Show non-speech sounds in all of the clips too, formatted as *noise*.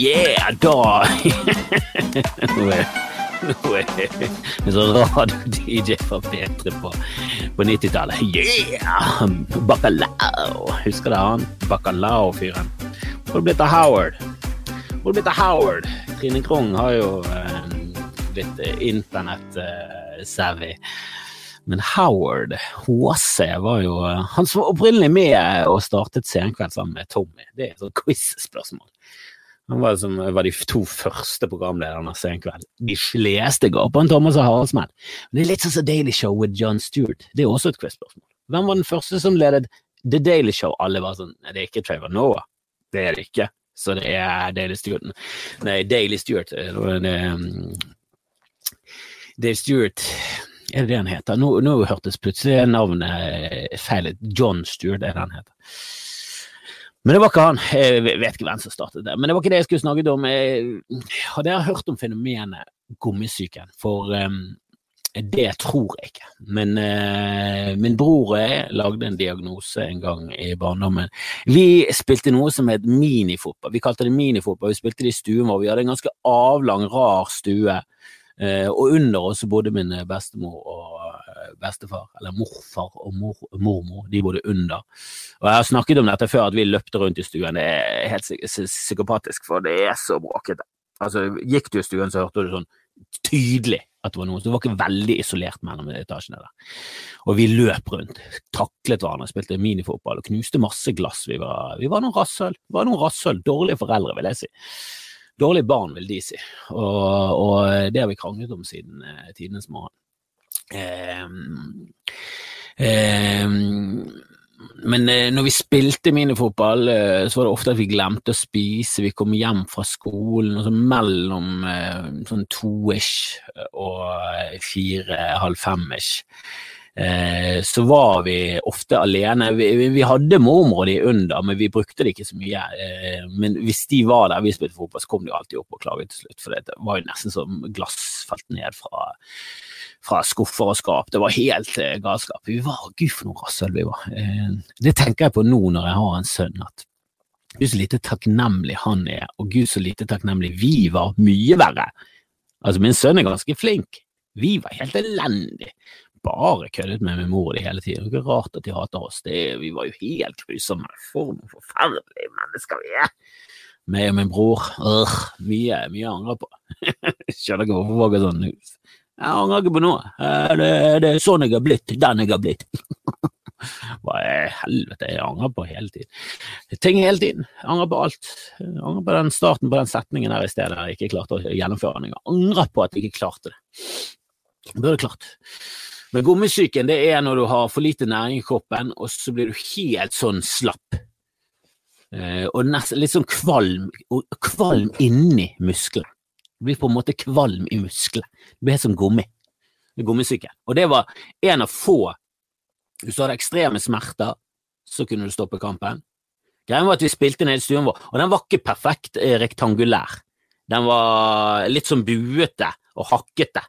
Yeah, da Nå er nå er det så radio-DJ fra P3 på, på 90-tallet. Yeah! Bacalao. Husker du han? Bacalao-fyren. Hvor er det av Howard? Hvor er det av Howard? Trine Krong har jo eh, blitt internett-savvy. Men Howard Håse var jo Han som var opprinnelig med og startet Senkveld sammen med Tommy. Det er et sånt quiz-spørsmål. Han var, som, var de to første programlederne Senkveld. De fleste ga på en Thomas og Haraldsmenn. Det er litt sånn som Daily Show with John Stewart. Det er også et quiz-spørsmål. Hvem var den første som ledet The Daily Show? Alle var sånn Nei, det er ikke Trevor Noah. Det er det ikke. Så det er Daily Stewart. Nei, Daily Stewart. Det, det, Dave Stewart er det det han heter? Nå, nå hørtes plutselig navnet feil ut. John Stewart er det han heter. Men det var ikke han. Jeg vet ikke hvem som startet det. Men det var ikke det jeg skulle snakket om. Hadde jeg hørt om fenomenet gummisyken, for um, det tror jeg ikke. Men uh, min bror og jeg lagde en diagnose en gang i barndommen. Vi spilte noe som het minifotball. Vi kalte det minifotball. Vi spilte det i stuen vår. Vi hadde en ganske avlang, rar stue. Uh, og under oss bodde min bestemor og bestefar, eller morfar og mor, mormor, de bodde under. Og Jeg har snakket om dette før, at vi løpte rundt i stuen. Det er helt psykopatisk, for det er så bråkete. Altså, Gikk du i stuen, så hørte du sånn tydelig at det var noen. Så det var ikke veldig isolert mellom etasjene der. Og vi løp rundt, taklet hverandre, spilte minifotball og knuste masse glass. Vi var, vi var noen rasshøl. Var noen rasshøl. Dårlige foreldre, vil jeg si. Dårlige barn, vil de si. Og, og det har vi kranglet om siden eh, tidenes morgen. Um, um, men eh, når vi spilte minifotball, eh, så var det ofte at vi glemte å spise. Vi kom hjem fra skolen og så mellom eh, sånn to-ish og fire-halv fem-ish. Så var vi ofte alene. Vi, vi hadde mormor de under, men vi brukte det ikke så mye. Men hvis de var der vi spilte fotball, så kom de alltid opp og klaget til slutt, for det var jo nesten som glass falt ned fra fra skuffer og skap. Det var helt eh, galskap. Vi var gud for noe rasshøl vi var. Eh, det tenker jeg på nå når jeg har en sønn, at gud så lite takknemlig han er, og gud så lite takknemlig vi var. Mye verre. Altså, min sønn er ganske flink. Vi var helt elendige. Bare køddet med min mor og de hele tiden. Det er ikke rart at de hater oss. Det, vi var jo helt grusomme. For noen forferdelige mennesker vi er. Meg og min bror. Øh, mye, mye angrer på. *laughs* Skjønner ikke hvorfor var er sånn. Jeg angrer ikke på noe. Eh, det, det er sånn jeg har blitt. Den jeg har blitt. *laughs* Hva i helvete jeg angrer på hele tiden. Ting hele tiden. Jeg angrer på alt. Jeg angrer på den starten på den setningen der i stedet jeg ikke klarte å gjennomføre den. Jeg angrer på at jeg ikke klarte det. Jeg burde klart. Men gommisyken det er når du har for lite næring i kroppen, og så blir du helt sånn slapp. Eh, og nesten litt sånn kvalm, kvalm inni muskelen. Du blir på en måte kvalm i musklene. Du blir som gummi. Gummisyke. Og det var en av få Hvis du hadde ekstreme smerter, så kunne du stoppe kampen. Greia var at vi spilte ned i stuen vår, og den var ikke perfekt eh, rektangulær. Den var litt sånn buete og hakkete.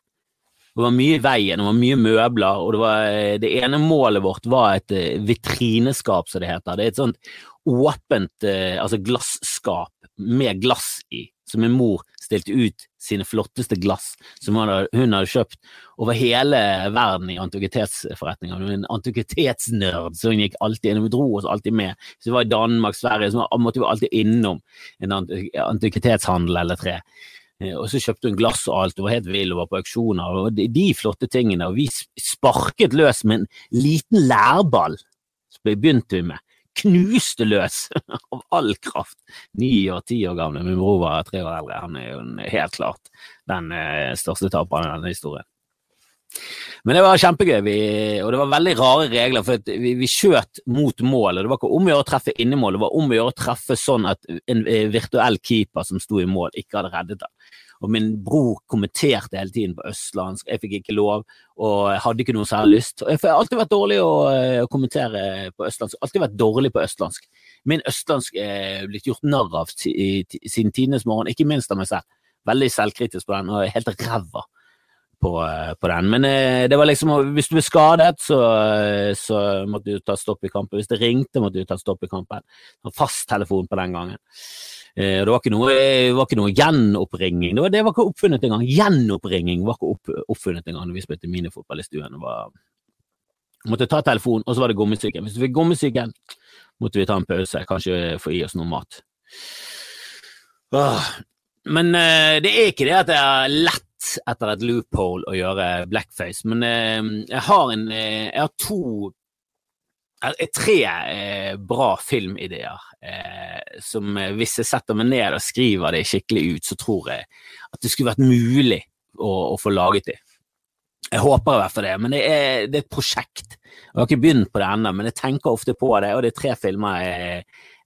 Det var mye i veien, det var mye møbler, og det, var, eh, det ene målet vårt var et eh, vitrineskap, som det heter. Det er et sånt åpent altså glasskap med glass i, som en mor stilte ut sine flotteste glass som hun hadde, hun hadde kjøpt over hele verden i antikvitetsforretninger. Hun var en antikvitetsnerd, så hun gikk alltid innom, Hun dro oss alltid med. Så vi var i Danmark, Sverige, så måtte vi alltid innom en antikvitetshandel eller tre. Eh, og så kjøpte hun glass og alt, og var helt vill og var på auksjoner. og de, de, flotte tingene. Og vi sparket løs med en liten lærball, så begynte vi med knuste løs *laughs* av all kraft. Ni og ti år gamle. Min bror var tre år eldre. Han er jo helt klart den eh, største taperen i denne historien. Men det var kjempegøy, vi, og det var veldig rare regler. for vi, vi skjøt mot mål. Det var ikke om å gjøre å treffe innemål, det var om å gjøre å treffe sånn at en eh, virtuell keeper som sto i mål, ikke hadde reddet den. Og min bror kommenterte hele tiden på østlandsk, jeg fikk ikke lov, og jeg hadde ikke noe særlig lyst. Jeg har alltid vært dårlig å, eh, å kommentere på østlandsk, alltid vært dårlig på østlandsk. Min østlandsk er blitt gjort narr av siden tidenes morgen, ikke minst av meg selv. Veldig selvkritisk på den, og helt ræva. På, eh, på, den. Men eh, det var liksom hvis du ble skadet, så, så, måtte du ta stopp i kampen. Hvis det ringte, måtte du ta stopp i kampen. Fasttelefon på den gangen. Eh, det var ikke noe, var ikke noe gjenoppringing. Det var, det var ikke oppfunnet engang. Gjenoppringing var ikke opp, oppfunnet engang da vi spilte minifotball i stuen. Var, måtte ta telefonen, og så var det gommesyken. Hvis du fikk gommesyken, måtte vi ta en pause, kanskje få i oss noe mat. Åh. Men uh, det er ikke det at det er lett etter et loophole å gjøre blackface, men uh, jeg har en Jeg har to Tre bra filmideer som hvis jeg setter meg ned og skriver det skikkelig ut, så tror jeg at det skulle vært mulig å, å få laget det. Jeg håper i hvert fall det, men det er, det er et prosjekt. Jeg har ikke begynt på det ennå, men jeg tenker ofte på det, og det er tre filmer jeg,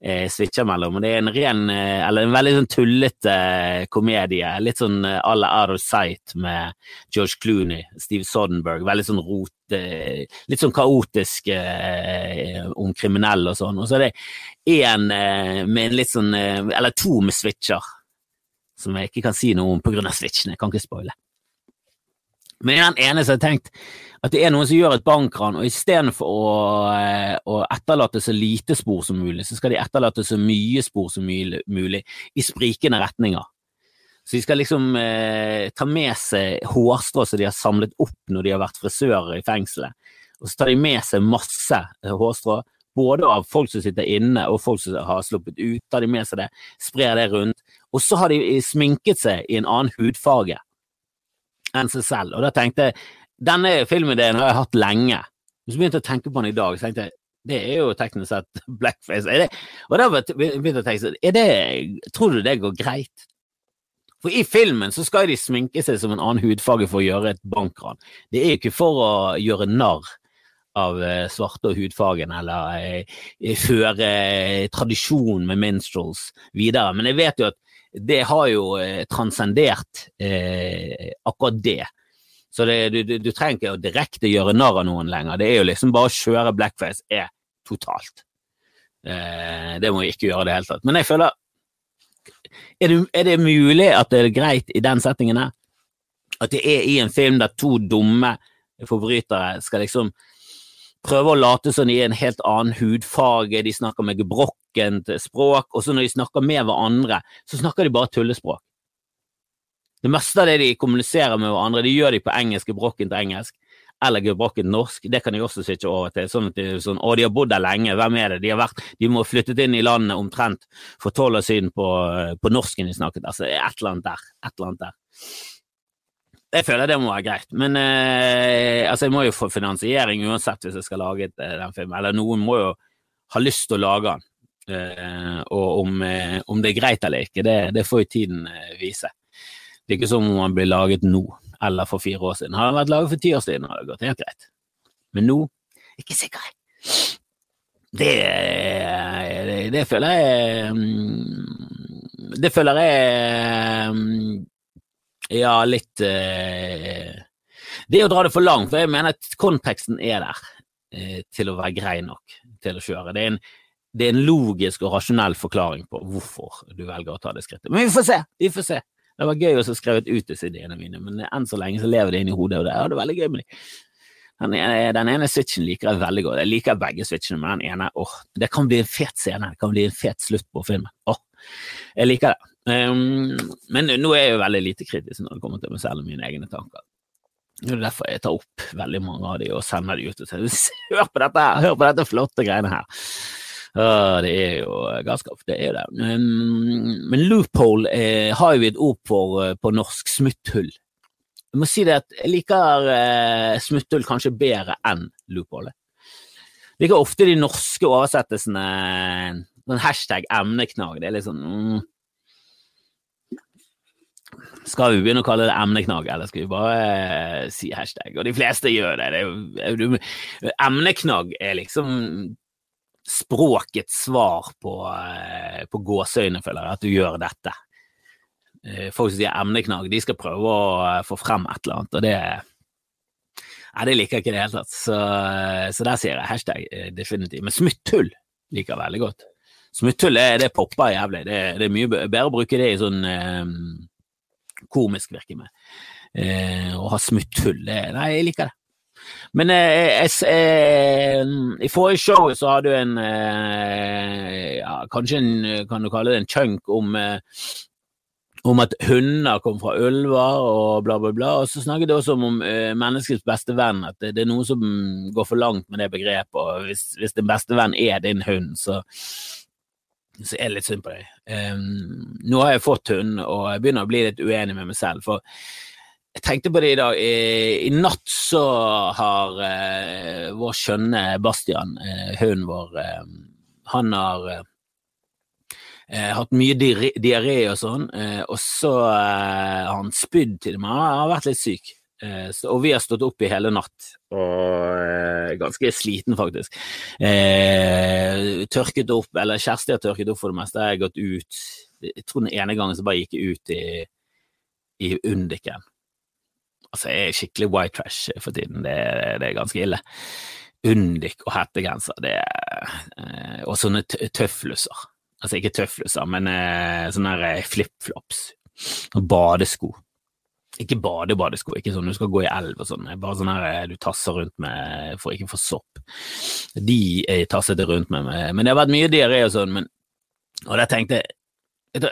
jeg switcher mellom. og Det er en ren, eh, eller en veldig sånn tullete eh, komedie, litt sånn à la Out of Sight med George Clooney, Steve Sodenberg. Veldig sånn rot, litt sånn kaotisk eh, om kriminelle og sånn. Og så er det én med en litt sånn, eller to med switcher, som jeg ikke kan si noe om av switchene. Jeg kan ikke spoile. Men den ene som har tenkt at det er noen som gjør et bankran, og istedenfor å, eh, å etterlate så lite spor som mulig, så skal de etterlate så mye spor som mulig i sprikende retninger. Så de skal liksom eh, ta med seg hårstrå som de har samlet opp når de har vært frisører i fengselet. Og så tar de med seg masse eh, hårstrå, både av folk som sitter inne og folk som har sluppet ut. Tar de med seg det, sprer det rundt. Og så har de sminket seg i en annen hudfarge enn seg selv. Og da tenkte jeg denne filmideen har jeg hatt lenge. Så begynte jeg å tenke på den i dag, så tenkte jeg det er jo teknisk sett *laughs* blackface. Er det, og da begynte jeg å tenke er det, tror du det går greit? For i filmen så skal de sminke seg som en annen hudfarge for å gjøre et bankran. Det er jo ikke for å gjøre narr av eh, svarte og hudfargen, eller eh, føre tradisjon med minstrels videre. Men jeg vet jo at det har jo eh, transcendert eh, akkurat det. Så det, du, du, du, trenger ikke å direkte gjøre narr av noen lenger. Det er jo liksom bare å kjøre blackface er totalt. Eh, det må vi ikke gjøre i det hele tatt. Men jeg føler er det, er det, mulig at det er greit i den settingen her? At det er i en film der to dumme forbrytere skal liksom prøve å late som de er en helt annen hudfarge, de snakker med gebrokkent språk, og så når de snakker med hverandre, så snakker de bare tullespråk. Det meste av det de kommuniserer med hverandre, de gjør de på engelsk, gebrokkent engelsk, eller gebrokkent norsk. Det kan de også switche over til. sånn at de, sånn, Å, de har bodd der lenge, hvem er det? De har vært, de må ha flyttet inn i landet omtrent for tolv år siden på, på norsken de snakket. Altså, et eller annet der. Et eller annet der. Jeg føler det må være greit, men eh, altså jeg må jo få finansiering uansett hvis jeg skal lage et, eh, den filmen. Eller noen må jo ha lyst til å lage den. Eh, og om, eh, om, det er greit eller ikke, det, det får jo tiden eh, vise. Det er ikke som om den blir laget nå, eller for fire år siden. Har den vært laget for ti år siden, hadde det gått helt greit. Men nå ikke sikker. Det, det, det føler jeg mm, Det føler jeg mm, ja, litt uh, Det er å dra det for langt, for jeg mener at konteksten er der uh, til å være grei nok til å kjøre. Det er, en, det er en logisk og rasjonell forklaring på hvorfor du velger å ta det skrittet. Men vi får se! Vi får se. Det var gøy å skrive ut disse ideene mine, men enn så lenge så lever det inni hodet, og det er det veldig gøy med dem. Den ene, den ene switchen liker jeg veldig godt. Jeg liker begge switchene, men den ene åh, det kan bli en fet scene. Det kan bli en fet slutt på filmen. Åh, jeg liker det. Um, men nå er jeg jo veldig lite kritisk når det kommer til meg selv og mine egne tanker. Det er derfor jeg tar opp veldig mange av de og sender de ut og sier *laughs* hør på dette her, hør på dette flotte greiene her. Uh, det er jo galskap, det er jo det. Um, men loophole eh, har jo et ord for uh, på norsk, smutthull. Jeg må si det at jeg liker uh, smutthull kanskje bedre enn loophole. Jeg liker ofte de norske oversettelsene, sånn hashtag emneknagg. Det er litt sånn mm, skal vi begynne å kalle det emneknagg, eller skal vi bare eh, si hashtag? Og de fleste gjør det. det emneknagg er liksom språkets svar på, eh, på gåseøyne, føler jeg, at du gjør dette. Eh, folk som sier emneknagg, de skal prøve å få frem et eller annet, og det Nei, det liker jeg ikke i det hele tatt. Så, så, der sier jeg hashtag definitivt. Men smutthull liker jeg veldig godt. Smutthull det, det popper jævlig. Det, det, er mye bedre å bruke det i sånn komisk virker med. Eh, å ha smutthull, det Nei, jeg liker det. Men eh, eh, i forrige show så hadde du en eh, ja, Kanskje en, kan du kalle det en chunk om eh, om at hunder kom fra ulver og bla, bla, bla. Og så snakket det også om, uh, menneskets beste venn, at det, det, er noe som går for langt med det begrepet. og Hvis, hvis din beste venn er din hund, så, så er det litt synd på deg. Um, nå har jeg fått hund, og jeg begynner å bli litt uenig med meg selv. for jeg tenkte på det i dag. I, i natt så har uh, vår skjønne Bastian, uh, hunden vår, han har Eh, hatt mye diaré og sånn, og så har han spydd til meg. Han har vært litt syk. Så, og vi har stått opp i hele natt, og eh, ganske sliten faktisk. Eh, tørket opp, eller Kjersti har tørket opp for det meste. Jeg har gått ut Jeg tror den ene gangen så bare gikk jeg ut i, i Undiken. Altså, jeg er skikkelig white trash for tiden. Det, det er ganske ille. Undik og hettegenser, det er Og sånne tøfluser. Altså ikke tøfluser, men eh, sånne eh, flipflops. Badesko. Ikke badebadesko, ikke sånn du skal gå i elv og sånn, bare sånn her eh, du tasser rundt med for ikke å få sopp. De jeg tasset jeg rundt med, men det har vært mye diaré og sånn, men Og der tenkte jeg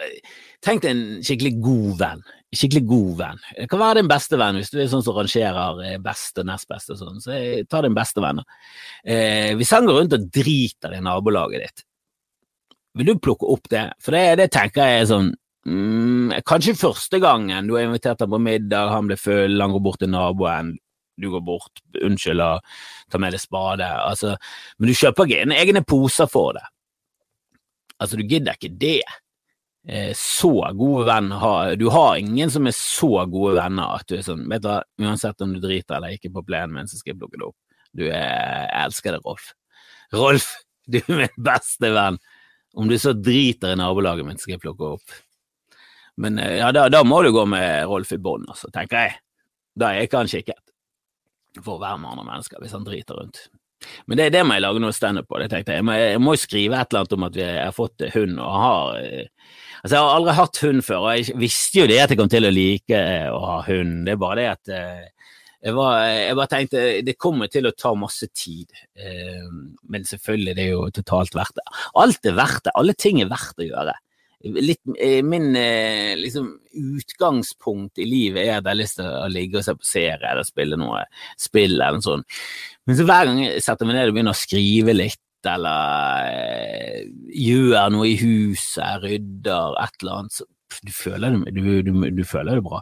Tenk deg en skikkelig god venn. Skikkelig god venn. Det kan være din beste venn hvis du er sånn som rangerer best beste, nest beste og sånn, så ta din beste venn. Eh, hvis han går rundt og driter i nabolaget ditt, vil du plukke opp det? For det, det tenker jeg er sånn mm, Kanskje første gangen du har invitert ham på middag, han blir full, han går bort til naboen, du går bort, unnskyld og tar med deg spade, altså, men du kjøper ikke egne poser for det. Altså, du gidder ikke det. Eh, så gode venner har Du har ingen som er så gode venner at du er sånn Vet du hva, uansett om du driter eller ikke på plenen min, så skal jeg plukke det opp. Du er Jeg elsker deg, Rolf. Rolf, du er min beste venn. Om du så driter i nabolaget mitt, skal jeg plukke opp. Men eh, ja, da, da må du gå med Rolf i bånd, altså, tenker jeg. Da er ikke han kikket for å være med andre mennesker hvis han driter rundt. Men det, det må jeg lage noe standup på. det tenkte Jeg Jeg må, jo skrive et eller annet om at vi har fått hund. og har, eh, altså Jeg har aldri hatt hund før, og jeg visste jo det at jeg kom til å like å ha hund. Det er bare det at eh, jeg, var, jeg, bare tenkte det kommer til å ta masse tid, eh, men selvfølgelig det er jo totalt verdt det. Alt er verdt det, alle ting er verdt å gjøre. Litt, eh, min eh, liksom, utgangspunkt i livet er at jeg har lyst til å ligge og se på serie eller spille noe spill eller noe sånt. Men så hver gang jeg setter meg ned og begynner å skrive litt, eller eh, gjør noe i huset, rydder et eller annet, så du føler det, du, du, du føler det bra.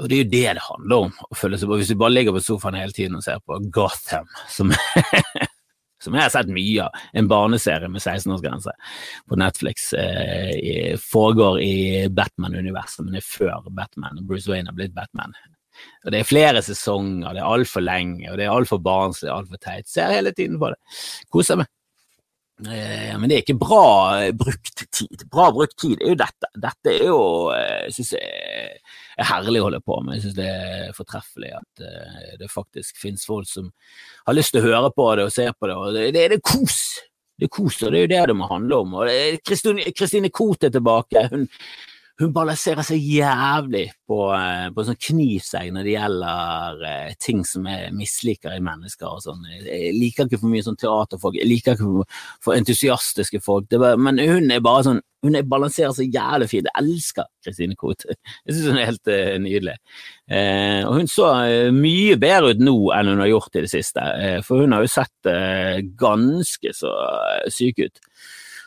Og det er jo det det handler om. å føle seg bra. Hvis du bare ligger på sofaen hele tiden og ser på Gotham, som, *laughs* som jeg har sett mye av, en barneserie med 16-årsgrense på Netflix, eh, foregår i Batman-universet, men det er før Batman. og Bruce Wayne har blitt Batman. Og Det er flere sesonger, det er altfor lenge, og det er altfor barnslig, altfor teit. Ser hele tiden på det. Koser meg. Eh, men det er ikke bra brukt tid. Bra brukt tid er jo dette. Dette er jo, jeg synes jeg, er herlig å holde på med. Jeg synes det er fortreffelig at det faktisk finnes folk som har lyst til å høre på det og se på det. og Det, det, det er kos! Det er kos, og det er jo det det må handle om. og Kristine Koht er tilbake. Hun, hun balanserer seg jævlig på, eh, på sånn knivsegg når det gjelder eh, ting som jeg misliker i mennesker. og sånn. Jeg liker ikke for mye sånn teaterfolk, jeg liker ikke for, entusiastiske folk. bare, men hun er bare sånn, hun er balanserer seg jævlig fint. Jeg elsker Kristine Koht. Jeg syns hun er helt uh, nydelig. Eh, og hun så uh, mye bedre ut nå enn hun har gjort i det siste, uh, for hun har jo sett ganske så syk ut.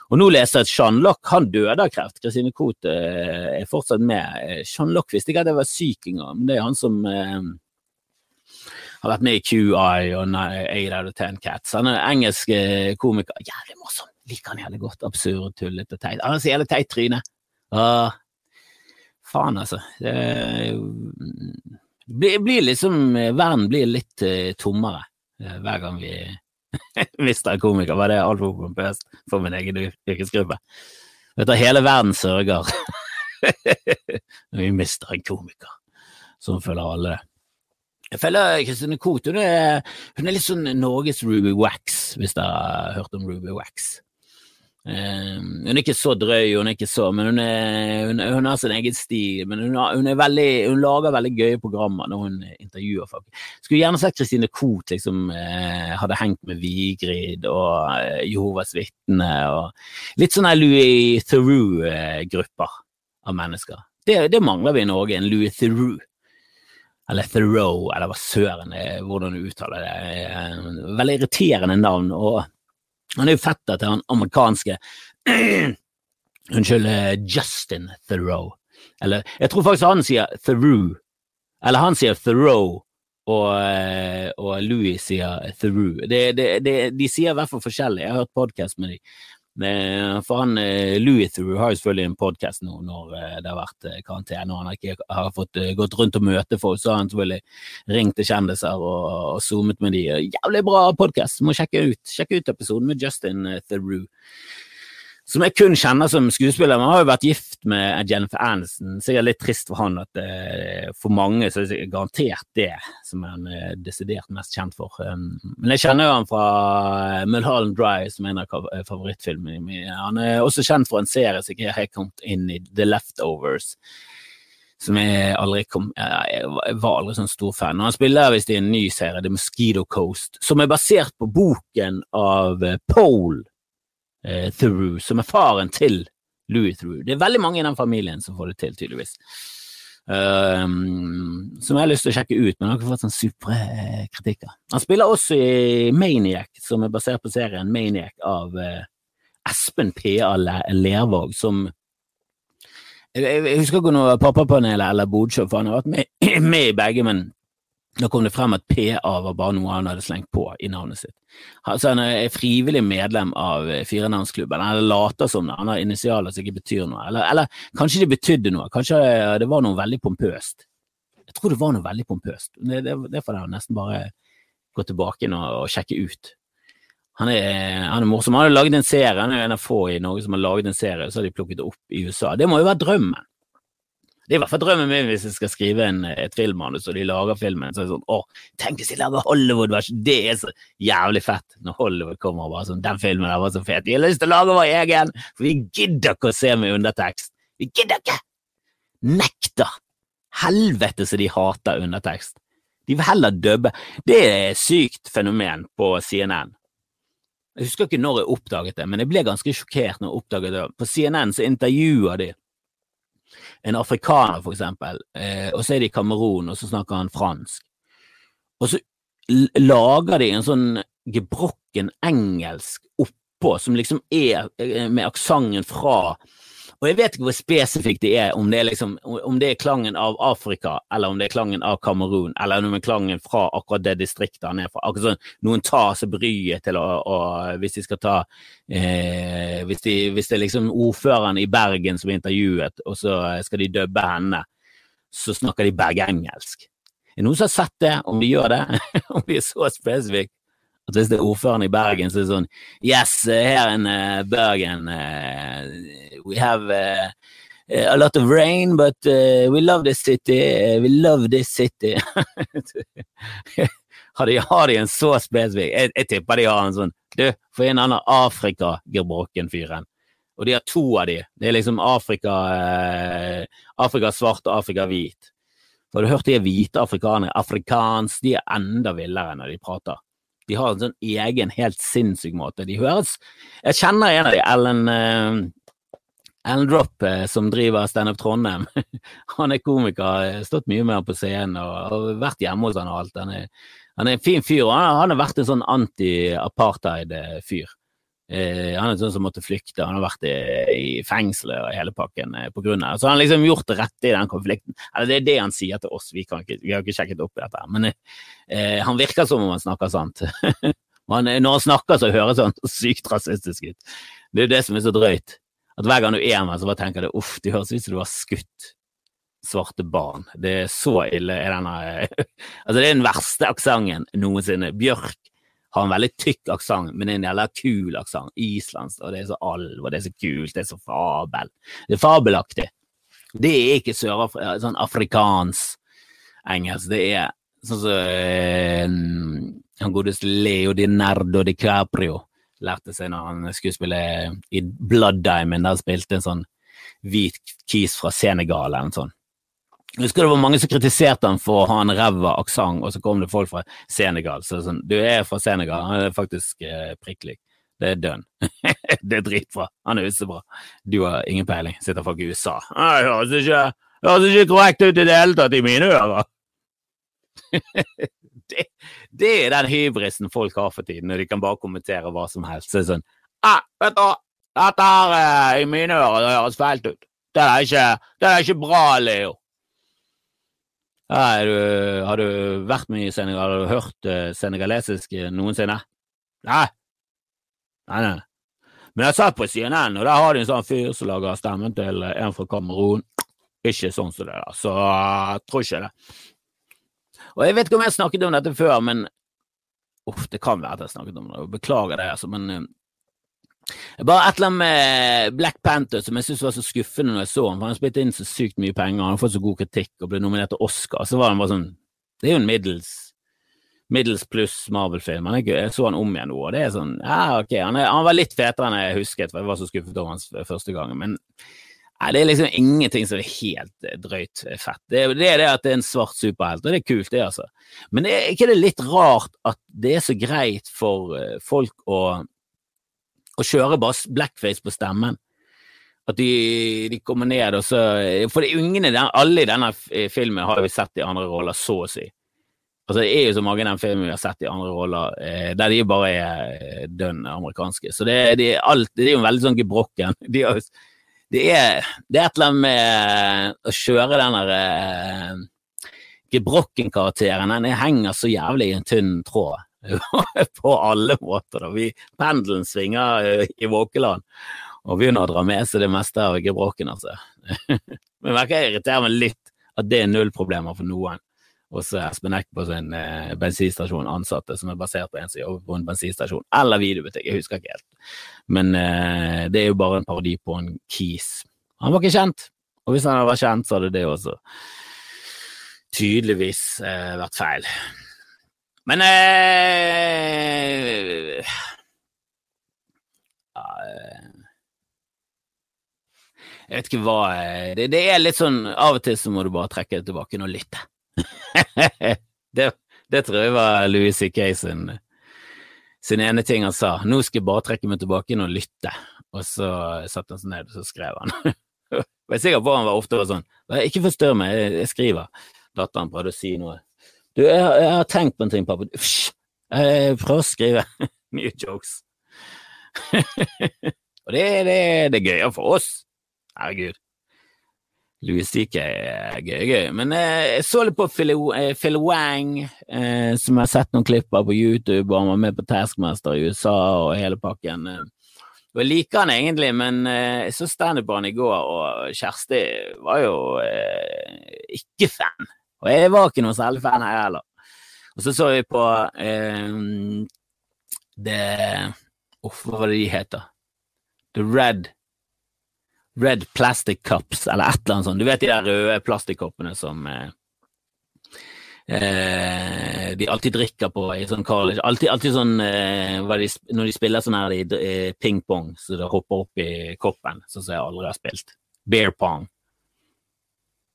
Og nå leser jeg at Sean Lock han døde av kreft. Kristine Koht eh, er fortsatt med. Sean Lock visste ikke at jeg var syk engang, men det er han som eh, har vært med i QI og Eight Out of Ten Cats. Han er engelsk eh, komiker. Jævlig morsom! Liker han jævlig godt. Absurd, tullete, teit. Han har så jævlig teit tryne. Ah, faen, altså. Det blir liksom Verden blir litt uh, tommere uh, hver gang vi *laughs* mister en komiker, var det altfor pompøst for min egen yrkesgruppe. Vet du, hele verden sørger når *laughs* vi mister en komiker. Sånn føler alle det. Jeg føler Kristine Koht hun er, hun er litt sånn Norges Ruby Wax, hvis dere har hørt om Ruby Wax. Uh, hun er ikke så drøy, hun er ikke så, men hun, er, hun, hun har sin egen stil. Men hun, har, hun, veldig, hun, lager veldig gøye programmer når hun intervjuer folk. Skulle gjerne sett Christine Koht liksom, uh, hadde hengt med Vigrid og uh, Jehovas vitne og litt sånne Louis Theroux-grupper av mennesker. Det, det, mangler vi i Norge, en Louis Theroux. Eller Theroux, eller hva søren hvordan du uttaler det. Veldig irriterende navn. og han er jo fetter til han amerikanske *clears throat* Unnskyld, eh, Justin Theroux. Eller jeg tror faktisk han sier Theroux. Eller han sier Theroux, og, eh, og Louis sier Theroux. de sier i hvert fall forskjellig. Jeg har hørt podkast med dem. For han, eh, Louis Through har jo selvfølgelig en podkast nå når eh, det har vært eh, karantene og han ikke har fått gått rundt og møte folk. Så har han selvfølgelig ringt til kjendiser og, og zoomet med de. Jævlig bra podkast, må sjekke ut. Sjekke ut episoden med Justin Theroux som jeg kun kjenner som skuespiller. Men har jo vært gift med Jennifer Aniston, jeg er litt trist for han at uh, for mange så er det garantert det som han er desidert mest kjent for. Um, men jeg kjenner jo han fra uh, Mulholland Drive, som er en av favorittfilmene mine. Han er også kjent for en serie som ikke har kommet inn i, The Leftovers. Som jeg aldri kom Jeg var aldri sånn stor fan. Han spiller visst i en ny serie, The Mosquito Coast, som er basert på boken av Pole eh, Theroux, som er faren til Louis Theroux. Det er veldig mange i den familien som får det til, tydeligvis. Um, som jeg har lyst til å sjekke ut, men har ikke fått sånn supre kritikker. Han spiller også i Maniac, som er basert på serien Maniac av uh, Espen P.A. Lervåg, som jeg, jeg husker ikke noe Pappapanelet eller Bodsjø, for han har vært med, *clears throat* med i begge, men da kom det frem at PA var bare noe han hadde slengt på i navnet sitt. Så han er frivillig medlem av firenavnsklubben, eller later som det, han har initialer som ikke betyr noe. Eller, eller, kanskje det betydde noe, kanskje det var noe veldig pompøst. Jeg tror det var noe veldig pompøst. Det, det, det får jeg nesten bare gå tilbake og, og sjekke ut. Han er, han er morsom. Han har laget en serie, han er en av få i Norge som har laget en serie, så har de plukket det opp i USA. Det må jo være drømmen. Det er i hvert fall drømmen min hvis jeg skal skrive en, et filmmanus og de lager filmen. Så er det sånn Å, tenk hvis de lager Hollywood-versjon! Det er så jævlig fett når Hollywood kommer og bare sånn Den filmen der var så fet! Vi har lyst til å lage vår egen! For vi gidder ikke å se med undertekst! Vi gidder ikke! Nekter! Helvete så de hater undertekst! De vil heller dubbe. Det er et sykt fenomen på CNN. Jeg husker ikke når jeg oppdaget det, men jeg ble ganske sjokkert når jeg oppdaget det. På CNN så intervjuer de en afrikaner, for eksempel, eh, og så er de i Kamerun, og så snakker han fransk. Og så lager de en sånn gebrokken engelsk oppå, som liksom er eh, med aksenten fra og jeg vet ikke hvor spesifikt det er, om det er, liksom, om det er klangen av Afrika, eller om det er klangen av Kamerun, eller om det er klangen fra akkurat det distriktet han er fra. Akkurat sånn, Noen tar seg bryet til å, å, Hvis de skal ta eh, hvis, de, hvis, det er liksom ordføreren i Bergen som er intervjuet, og så skal de dubbe henne, så snakker de bergengelsk. Er det noen som har sett det, om de gjør det? *laughs* om de er så spesifikke? At hvis det er ordføreren i Bergen, så er det sånn Yes, her in uh, Bergen uh, we have uh, a lot of rain, but we love this city. We love this city. *laughs* har, de, har de en så spesifikk jeg, jeg, tipper de har en sånn Du, få inn han Afrika-gebrokken-fyren. Og de har to av de. Det er liksom Afrika, Afrika svart og Afrika hvit. For du har hørt de hvite afrikanere, afrikansk, de er enda villere når de prater. De har en sånn egen, helt sinnssyk måte. De høres Jeg kjenner en av de, Ellen uh, Ellen Drop, uh, som driver Standup Trondheim. *laughs* han er komiker, har stått mye med ham på scenen og, og, vært hjemme hos han og alt. Han er, han er en fin fyr, og han, han har vært en sånn anti-apartheid-fyr. Eh, han er sånn som måtte flykte, han har vært i, i fengselet og hele pakken uh, på grunn av Så han har liksom gjort det rette i den konflikten. Eller det er det han sier til oss, vi, ikke, vi har ikke sjekket opp i dette. Men uh, han virker som om han snakker sant. *laughs* han, når han snakker, så høres han sykt rasistisk ut. Det er jo det som er så drøyt. At hver gang du er med, så bare tenker du uff, det høres ut som du har skutt svarte barn. Det er så ille er denne *laughs* Altså, det er den verste aksenten noensinne. Bjørk har en veldig tykk aksent, men en jævla kul aksent. Islandsk, og det er så alv, og det er så kult, det er så fabel. Det er fabelaktig. Det er ikke sørafri sånn afrikansk engelsk, det er sånn som så, eh, han godeste Leo Di Nardo DiCaprio. lærte seg når han skulle spille i Blood Diamond, der han spilte en sånn hvit kis fra Senegal eller noe sånt. Jeg husker det var mange som kritiserte han for å ha en ræva aksent, og så kom det folk fra Senegal. Så sånn, du er fra Senegal, han er faktisk eh, prikk lik. Det er dønn. *laughs* det er dritbra. Han er bra. Du har ingen peiling, sitter folk i USA. Det høres ikke, ikke korrekt ut i det hele tatt i mine ører. *laughs* det, det, er den hybrisen folk har for tiden, når de kan bare kommentere hva som helst. Så er det sånn ah, vet du, dette her eh, i mine ører det høres feil ut. Det er ikke, det er ikke bra, Leo. Ja, du, har du vært mye i Senegal? Har du hørt uh, senegalesisk noensinne? Nei. Nei, nei. Men jeg satt på CNN, og der har de en sånn fyr som lager stemmen til en fra Kamerun. Ikke sånn som det, der, Så jeg tror ikke det. Og jeg vet ikke om jeg snakket om dette før, men Uff, det kan være at jeg snakket om det, beklager det, altså, men bare et eller annet med Black Panther som jeg syntes var så skuffende når jeg så han, for han spilte inn så sykt mye penger, han har fått så god kritikk og ble nominert til Oscar, så var han bare sånn Det er jo en middels middels pluss Marvel-film. Jeg så han om igjen nå, og det er sånn Ja, ok, han, er, han var litt fetere enn jeg husket, for jeg var så skuffet over hans første gang, men Nei, det er liksom ingenting som er helt drøyt fett. Det er, det det at det er en svart superhelt, og det er kult, det, altså. Men er ikke det litt rart at det er så greit for eh, folk å og kjører bare blackface på stemmen. At de, de kommer ned og så For de ungene, alle i denne filmen har vi sett i andre roller, så å si. Altså, det er jo så mange av den filmen vi har sett i andre roller, eh, der de bare er eh, dønn amerikanske. Så det, det, er alt, det er jo veldig sånn gebrokken. *laughs* De har, det, er, det er et eller annet med å kjøre den der eh, gebrokken-karakteren. Den henger så jævlig i en tynn tråd. *laughs* på alle måter. Da. Vi, pendelen svinger eh, i våkeland og begynner å dra med seg det meste av gebrokken, altså. *laughs* Men merker jeg irriterer meg litt at det er null problemer for noen. Og så er Espen Eck på sin eh, bensinstasjon ansatte som er basert på en som jobber på en bensinstasjon, eller videobutikk, jeg husker ikke helt. Men eh, det er jo bare en parodi på en kis. Han var ikke kjent, og hvis han hadde vært kjent, så hadde det også tydeligvis eh, vært feil. Men eh, Jeg vet ikke hva eh, det, det, er litt sånn Av og til så må du bare trekke det tilbake og lytte. *laughs* det, det, tror jeg var Louis C.K. Sin, sin ene ting han sa. Nå skal jeg bare trekke meg tilbake og lytte. Og så satte han seg ned og så skrev han. *laughs* jeg er sikker på han var ofte var sånn Ikke forstyrr meg, jeg, jeg skriver. Datteren prøvde å si noe. Du, jeg, jeg, har tenkt på en ting, pappa. Jeg prøver å skrive *laughs* nye jokes. *laughs* Og det, det, det er gøyere for oss. Herregud. Louis C.K. er gøy, gøy. Men eh, jeg så litt på Phil, eh, Phil Wang, eh, som jeg har sett noen klipp av på YouTube, og han var med på Taskmaster i USA og hele pakken. Og jeg liker han egentlig, men eh, jeg så standup på han i går, og Kjersti var jo eh, ikke fan. Og jeg var ikke noen særlig fan her heller. Og så så vi på eh, det Uff, hva var det de heter? The Red Red Plastic Cups, eller et eller annet sånt. Du vet de der røde plastikkoppene som eh, eh, de alltid drikker på i sånn college. Alltid, alltid sånn eh, de, Når de spiller sånn her eh, ping-pong, så det hopper opp i koppen, sånn som jeg aldri har spilt. Bear pong.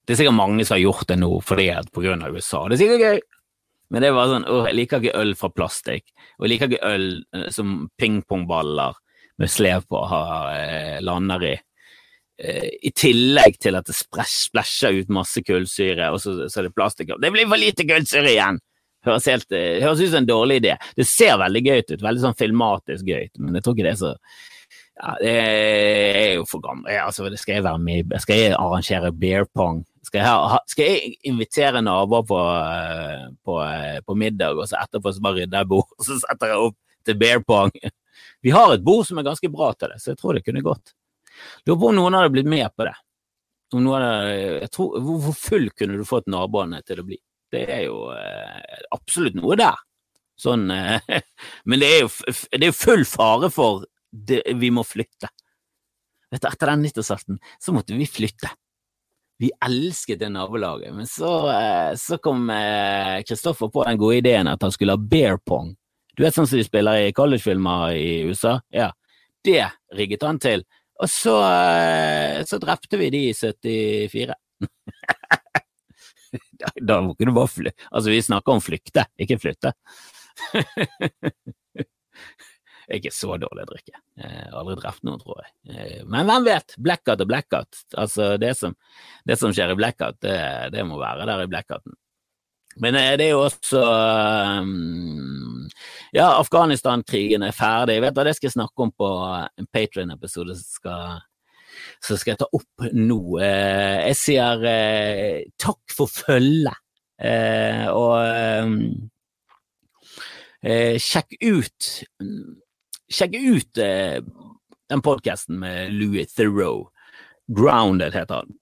Det er sikkert mange som har gjort det nå fordi at av USA. Det er sikkert gøy. Men det var sånn, å, jeg liker ikke øl fra plastikk, og jeg liker ikke øl eh, som pingpongballer med slev på har, eh, lander i. Eh, I tillegg til at det splæsjer ut masse kullsyre, og så, så er det plastikk. Det blir for lite kullsyre igjen! Høres, helt, høres ut som en dårlig idé. Det ser veldig gøy ut, veldig sånn filmatisk gøy men jeg tror ikke det er så ja, det er jo for gammel. Altså, skal jeg være med Skal jeg arrangere beer pong skal jeg, ha, skal jeg invitere naboer på, på, på, middag, og så etterpå så bare rydder jeg bord, og så setter jeg opp til bear pong? Vi har et bord som er ganske bra til det, så jeg tror det kunne gått. Lurer på om noen hadde blitt med på det. Hadde, tror, hvor full kunne du fått naboene til å bli? Det er jo eh, absolutt noe der. Sånn, eh, *laughs* men det er, jo, det er full fare for det, vi må flytte. Etter den nyttårsaften så måtte vi flytte vi elsket det nabolaget. Men så, eh, så kom Kristoffer eh, på den gode ideen at han skulle ha bear pong Du vet sånn som de spiller i collegefilmer i USA? Ja. Det rigget han til. Og så, eh, så drepte vi de i 74. *laughs* da, da ikke du bare fly... Altså, vi snakker om flykte, ikke flytte. *laughs* ikke så dårlig å drikke. Jeg har aldri drept noen, tror jeg. Eh, men hvem vet? Blackout og blackout. Altså, det som, det som skjer i blackout, det, det, må være der i blackouten. Men eh, det er jo også Ja, Afghanistan-krigen er ferdig. Vet du, det skal jeg snakke om på en Patrion-episode som skal så skal jeg ta opp nå. Eh, jeg sier eh, takk for følget, eh, og sjekk ut Sjekk ut den podkasten med Louis Theroux. Grounded heter han.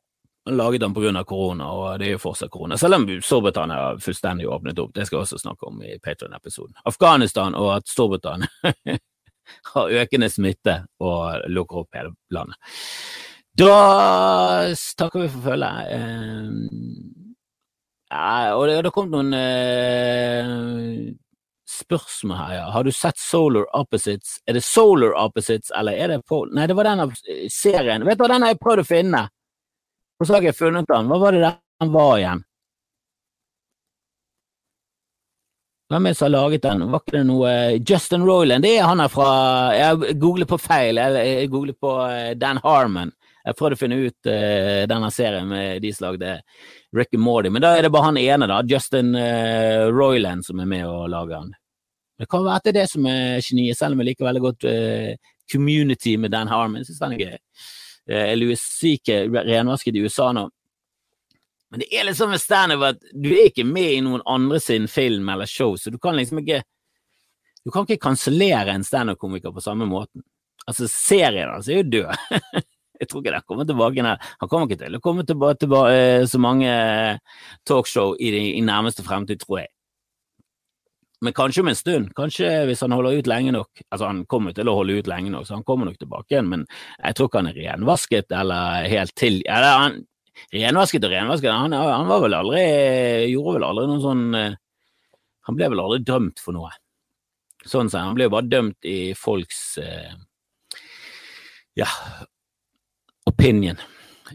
Han laget den pga. korona, og det er jo fortsatt korona. Selv om Storbritannia har fullstendig åpnet opp. Det skal jeg også snakke om i Patron-episoden. Afghanistan og at Storbritannia *laughs* har økende smitte og lukker opp hele landet. Da takker vi for følget. Eh, og det har kommet noen uh, spørsmål her, ja. Har du sett Solar Opposites? Er det Solar Opposites, eller er det Pol... Nei, det var den eh, serien. Vet du hva, den har jeg prøvd å finne. Og så har jeg funnet den. Hva var det den var igjen? Hvem er det som har laget den? Var ikke det noe Justin Roiland? Det er han her fra Jeg googler på feil. Jeg googler på Dan Harmon. Jeg prøvde å finne ut uh, denne serien med de som lagde Rick and Morty, men da er det bare han ene, da, Justin uh, Roiland, som er med og lager den. Det kan være at det er det som er geniet, selv om jeg liker veldig godt uh, Community med Dan Harmon. Syns den er gøy. Uh, Louis CK renvasket i USA nå. Men det er litt sånn med standup at du er ikke med i noen andre sin film eller show, så du kan liksom ikke Du kan ikke kansellere en standup-komiker på samme måten. Altså, serien hans er jo død. *laughs* Jeg tror ikke det kommer tilbake. Nei. Han kommer ikke til å komme tilbake, tilbake eh, så mange talkshow i, i nærmeste fremtid, tror jeg. Men kanskje om en stund. Kanskje hvis han holder ut lenge nok. Altså, han kommer til å holde ut lenge nok, så han kommer nok tilbake igjen, men jeg tror ikke han er renvasket eller helt til eller han, Renvasket og renvasket, han, han, var vel aldri Gjorde vel aldri noen sånn eh, Han ble vel aldri dømt for noe. Sånn sett. Han ble jo bare dømt i folks eh, ja, opinion,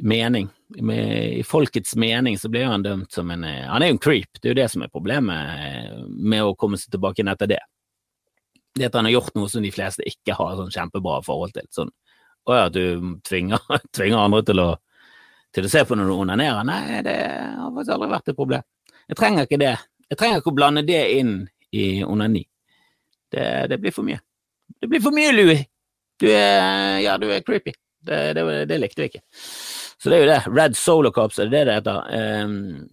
mening. Med, I folkets mening så blir han dømt som en eh, Han er jo en creep, det er jo det som er problemet eh, med å komme seg tilbake inn etter det. Det at han har gjort noe som de fleste ikke har sånn kjempebra forhold til. Sånn å ja, du tvinger, *laughs* tvinger andre til å, til å se på når du onanerer. Nei, det har faktisk aldri vært et problem. Jeg trenger ikke det. Jeg trenger ikke å blande det inn i onani. Det, det blir for mye. Det blir for mye, Louis. Du er, ja, du er creepy. Det, det, det, likte vi ikke. Så det er jo det. Red Solo Cops, er det det heter? Um,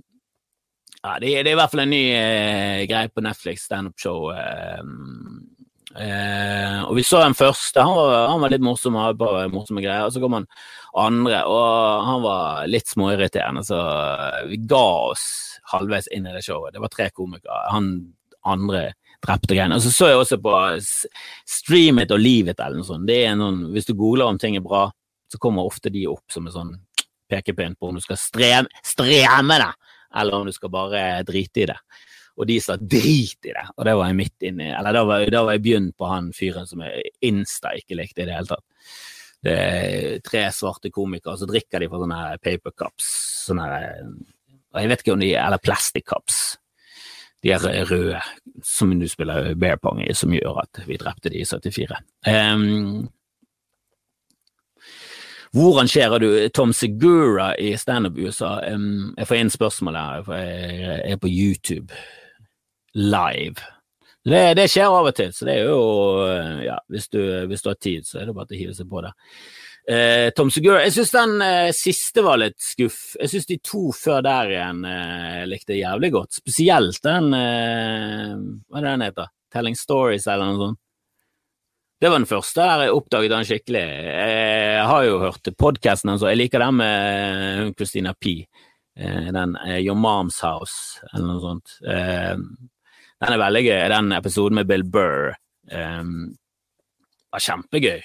ja, det, det, er i hvert fall en ny uh, greie på Netflix, standup-show. Um, uh, og vi så den første, han var, han var litt morsom, hadde bare morsomme greier. Og så kom han andre, og han var litt småirriterende, så vi ga oss halvveis inn i det showet. Det var tre komikere. Han andre drepte greiene. Og så så jeg også på Stream It og Leave It eller noe sånt. Det er noen, hvis du googler om ting er bra, så kommer ofte de opp som en sånn pekepinn på om du skal streme, streme det, eller om du skal bare drite i det. Og de sa drit i det, og det var jeg midt inni Eller da var, da var jeg begynt på han fyren som jeg insta ikke likte i det hele tatt. Det er tre svarte komikere, og så drikker de fra sånne paper cups. Sånne, jeg vet ikke om de Eller plastic cups. De er røde, som du spiller bear pong i, som gjør at vi drepte de i 74. Um, hvor rangerer du Tom Segura i standup i USA? Um, jeg får inn spørsmål her, for jeg er på YouTube live. Det, det, skjer av og til, så det er jo ja, hvis du, hvis du har tid, så er det bare til å hive seg på det. Uh, Tom Segura Jeg syns den uh, siste var litt skuff. Jeg syns de to før der igjen uh, likte jævlig godt. Spesielt den Hva er det den heter? Telling Stories, eller noe sånt. Det var den første der jeg oppdaget han skikkelig. Jeg har jo hørt podkasten hans, og jeg liker den med Christina P. Eh, den eh, Your Mom's House, eller noe sånt. Eh, den er veldig gøy. Den episoden med Bill Burr var kjempegøy.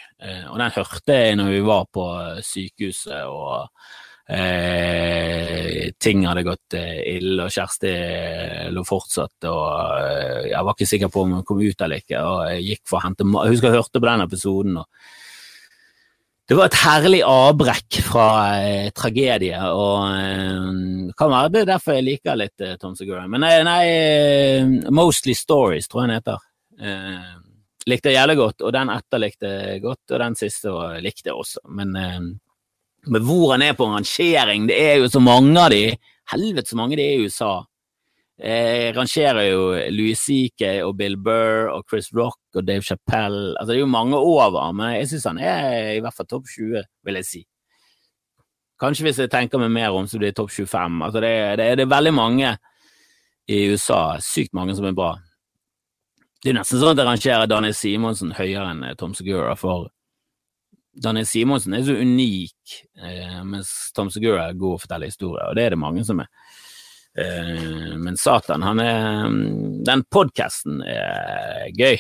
Og den hørte jeg når vi var på sykehuset og ting hadde gått eh, ille, og Kjersti lå fortsatt, og eh, jeg var ikke sikker på om hun kom ut eller ikke. og Jeg gikk for å hente Jeg husker jeg hørte på den episoden. og det var et herlig avbrekk fra eh, tragedie, og eh, kan være det er derfor jeg liker litt eh, Tom Segura. Men nei, nei, eh, Mostly Stories, tror jeg den heter. Eh, likte jeg jævlig godt, og den etter likte jeg godt, og den siste likte jeg også. Men, eh, men hvor han er på rangering, det er jo så mange av de, helvete så mange det er i USA. Jeg rangerer jo Louis C.K. og Bill Burr og Chris Rock og Dave Chappelle. Altså, det er jo mange over, men jeg syns han er i hvert fall topp 20, vil jeg si. Kanskje hvis jeg tenker meg mer om, så blir det topp 25. Altså, det, det, det er veldig mange i USA, sykt mange som er bra. Det er nesten sånn at jeg rangerer Daniel Simonsen høyere enn Tom Segura, for Daniel Simonsen er så unik, eh, mens Tom Segura er god å fortelle historier, og det er det mange som er. Eh, men Satan, han er Den podkasten er gøy.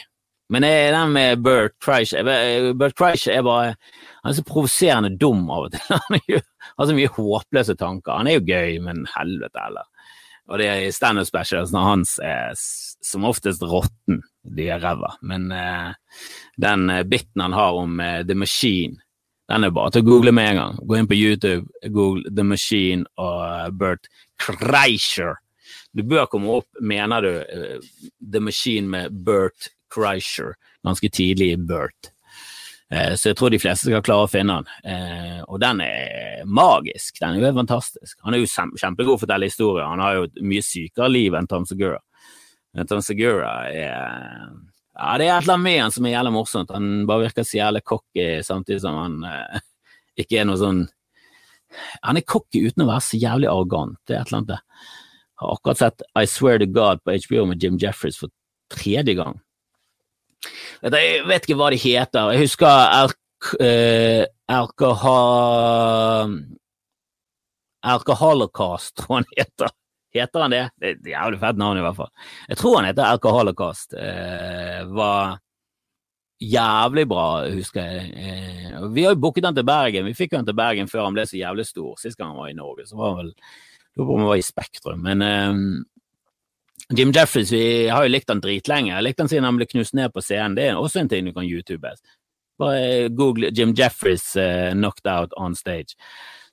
Men den med Bert Kreisch Bert Kreisch er bare Han er så provoserende dum av og til. *laughs* Han har så mye håpløse tanker. Han er jo gøy, men helvete heller. Og det er standup når hans er som oftest råtten. De er ræva. Men eh, den biten han har om eh, The Machine, den er bare til å google med en gang. Gå inn på YouTube, google The Machine og uh, Bert Kreischer. Du bør komme opp, mener du, The Machine med Bert Kreischer, ganske tidlig i Bert. Så jeg tror de fleste skal klare å finne den. Og den er magisk. Den er jo fantastisk. Han er jo kjempegod til å fortelle historier. Han har jo et mye sykere liv enn Tom Segura. Tom Segura er ja, det er et eller annet med han som er jævlig morsomt. Han bare virker så jævlig cocky, samtidig som han eh, ikke er noe sånn Han er cocky uten å være så jævlig arrogant. Det er et eller annet. Jeg har akkurat sett I Swear to God på HBO med Jim Jeffries for tredje gang. Jeg vet ikke hva de heter. Jeg husker Alk... Uh, Alkohol... Alkoholocaust, tror han heter. Heter han det? Det er et jævlig fett navn, i hvert fall. Jeg tror han heter Alkoholocaust. Eh, var jævlig bra, husker jeg. Eh, vi har jo booket han til Bergen. Vi fikk han til Bergen før han ble så jævlig stor. Sist gang han var i Norge, så var han vel Da var han i Spektrum. Men eh, Jim Jeffries, vi har jo likt han dritlenge. Jeg likte han siden han ble knust ned på scenen. Det er også en ting du kan YouTube. Bare google Jim Jeffries uh, 'knocked out on stage'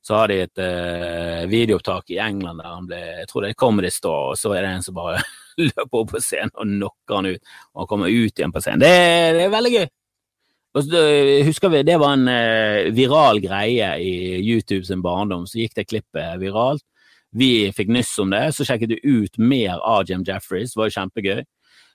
så har de et uh, videoopptak i England der han ble Jeg tror det er Comedy Store, og så er det en som bare *laughs* løper opp på scenen og knocker han ut, og han kommer ut igjen på scenen. Det, det er veldig gøy. Og så, husker vi, Det var en uh, viral greie i YouTube sin barndom. Så gikk det klippet viralt. Vi fikk nyss om det, så sjekket vi ut mer av Jim Jeffries. Det var jo kjempegøy.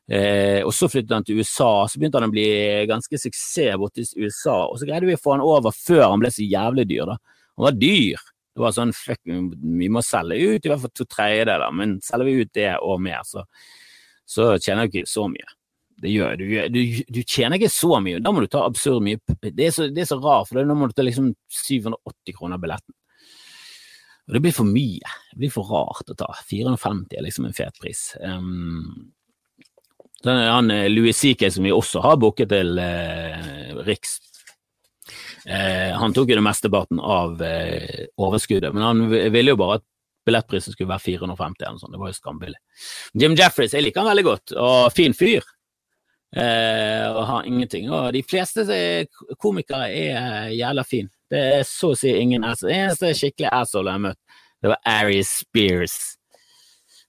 Eh, og Så flyttet han til USA, så begynte han å bli ganske suksess borti USA. Og så greide vi å få han over før han ble så jævlig dyr. da. Han var dyr. Det var sånn fuck, vi må selge ut i hvert fall to tredjedeler, men selger vi ut det og mer, så, så tjener du ikke så mye. Det gjør du, du, du tjener ikke så mye. Da må du ta absurd mye. Det er så, det er så rart, for da må du ta liksom 780 kroner billetten. Og det blir for mye. Det blir for rart å ta. 450 er liksom en fet pris. Um, han Louis C.K. som vi også har booket til uh, Riks Eh, han tok jo det mesteparten av eh, overskuddet, men han ville jo bare at billettprisen skulle være 450 eller noe sånt. Det var jo skambillig. Jim Jeffries, jeg liker han veldig godt, og fin fyr. Eh, og har ingenting. Og de fleste komikere er jævla fin. Det er så å si ingen asshole. Eneste skikkelig asshole jeg har møtt, det var Ari Spears,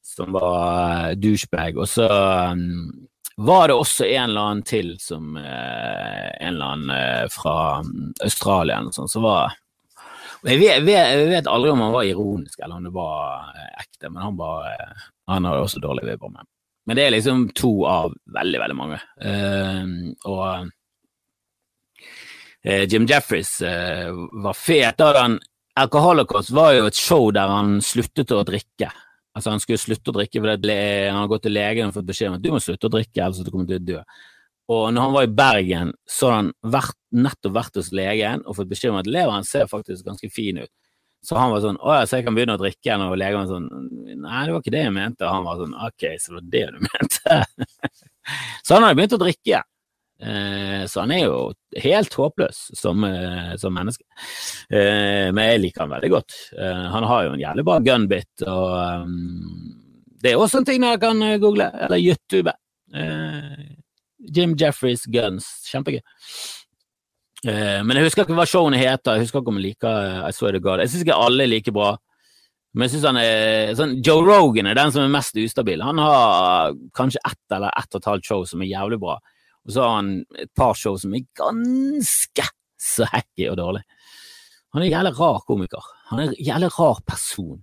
som var douchebag. Og så um, var det også en eller annen til som eh, En eller annen eh, fra Australia eller noe sånt, som var jeg vet, jeg vet, aldri om han var ironisk eller om det var eh, ekte, men han var Han hadde også dårlig vibber med. Men det er liksom to av veldig, veldig mange. Og Jim Jeffries var fet. da den Alcoholocaust var jo et show der han sluttet å drikke. Altså Han skulle slutte å drikke fordi han hadde gått til legen og fått beskjed om at du må slutte å drikke, ellers du kommer til å dø. Og når han var i Bergen, så hadde han vært, nettopp vært hos legen og fått beskjed om at leveren ser faktisk ganske fin ut. Så han var sånn å ja, så jeg kan begynne å drikke igjen, og legen var sånn nei, det var ikke det jeg mente. Og han var sånn ok, så det var det du mente. *laughs* så han hadde begynt å drikke igjen. Eh, så han er jo helt håpløs som, eh, som menneske. Eh, men jeg liker han veldig godt. Han har jo en jævlig bra gunbit, og det er også en ting dere kan google, eller YouTube. Jim Jeffreys Guns. Kjempegøy. men jeg husker ikke hva showene heter. Jeg husker ikke om jeg liker I Swear to God. Jeg syns ikke alle er like bra. Men jeg synes han er sånn, Joe Rogan er den som er mest ustabil. Han har kanskje ett eller ett og et halvt show som er jævlig bra, og så har han et par show som er ganske så hacky og dårlig. Han er en jævlig rar komiker. Han er en jævlig rar person.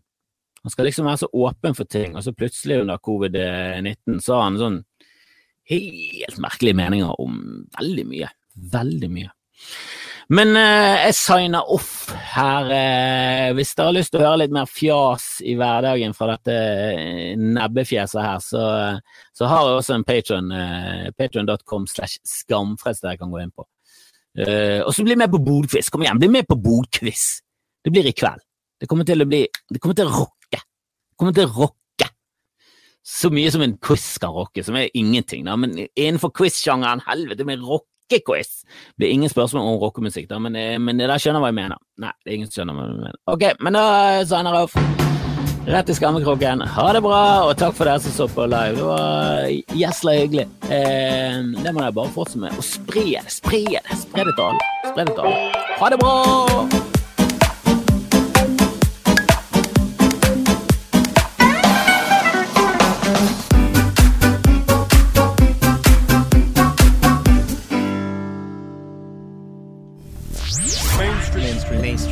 Han skal liksom være så åpen for ting, og så plutselig under covid-19 så har han sånn helt merkelige meninger om veldig mye. Veldig mye. Men eh, jeg signer off her. Eh, hvis dere har lyst til å høre litt mer fjas i hverdagen fra dette eh, nebbefjeset her, så, så har jeg også en patron. Eh, Patron.com slash skamfrelst dere kan gå inn på. Eh, og så bli med på Bodquiz. Kom igjen, bli med på Bodquiz. Det blir i kveld. Det kommer til å bli Det kommer til å rocke. Det kommer til å rocke. Så mye som en quiz skal rocke, som er ingenting, da. Men innenfor quiz-sjangeren, helvete med rock rockequiz. Det blir ingen spørsmål om rockemusikk, da, men, eh, men dere skjønner hva jeg mener. Nei, det er ingen som skjønner hva jeg mener. Ok, men da signer jeg off. Rett i skammekroken. Ha det bra, og takk for dere som så på live. Det var gjesla hyggelig. Eh, det må dere bare fortsette med. Og spre det, spre det. Spre det til alle. Ha det bra!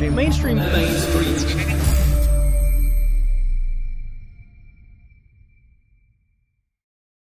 mainstream. Mainstream things.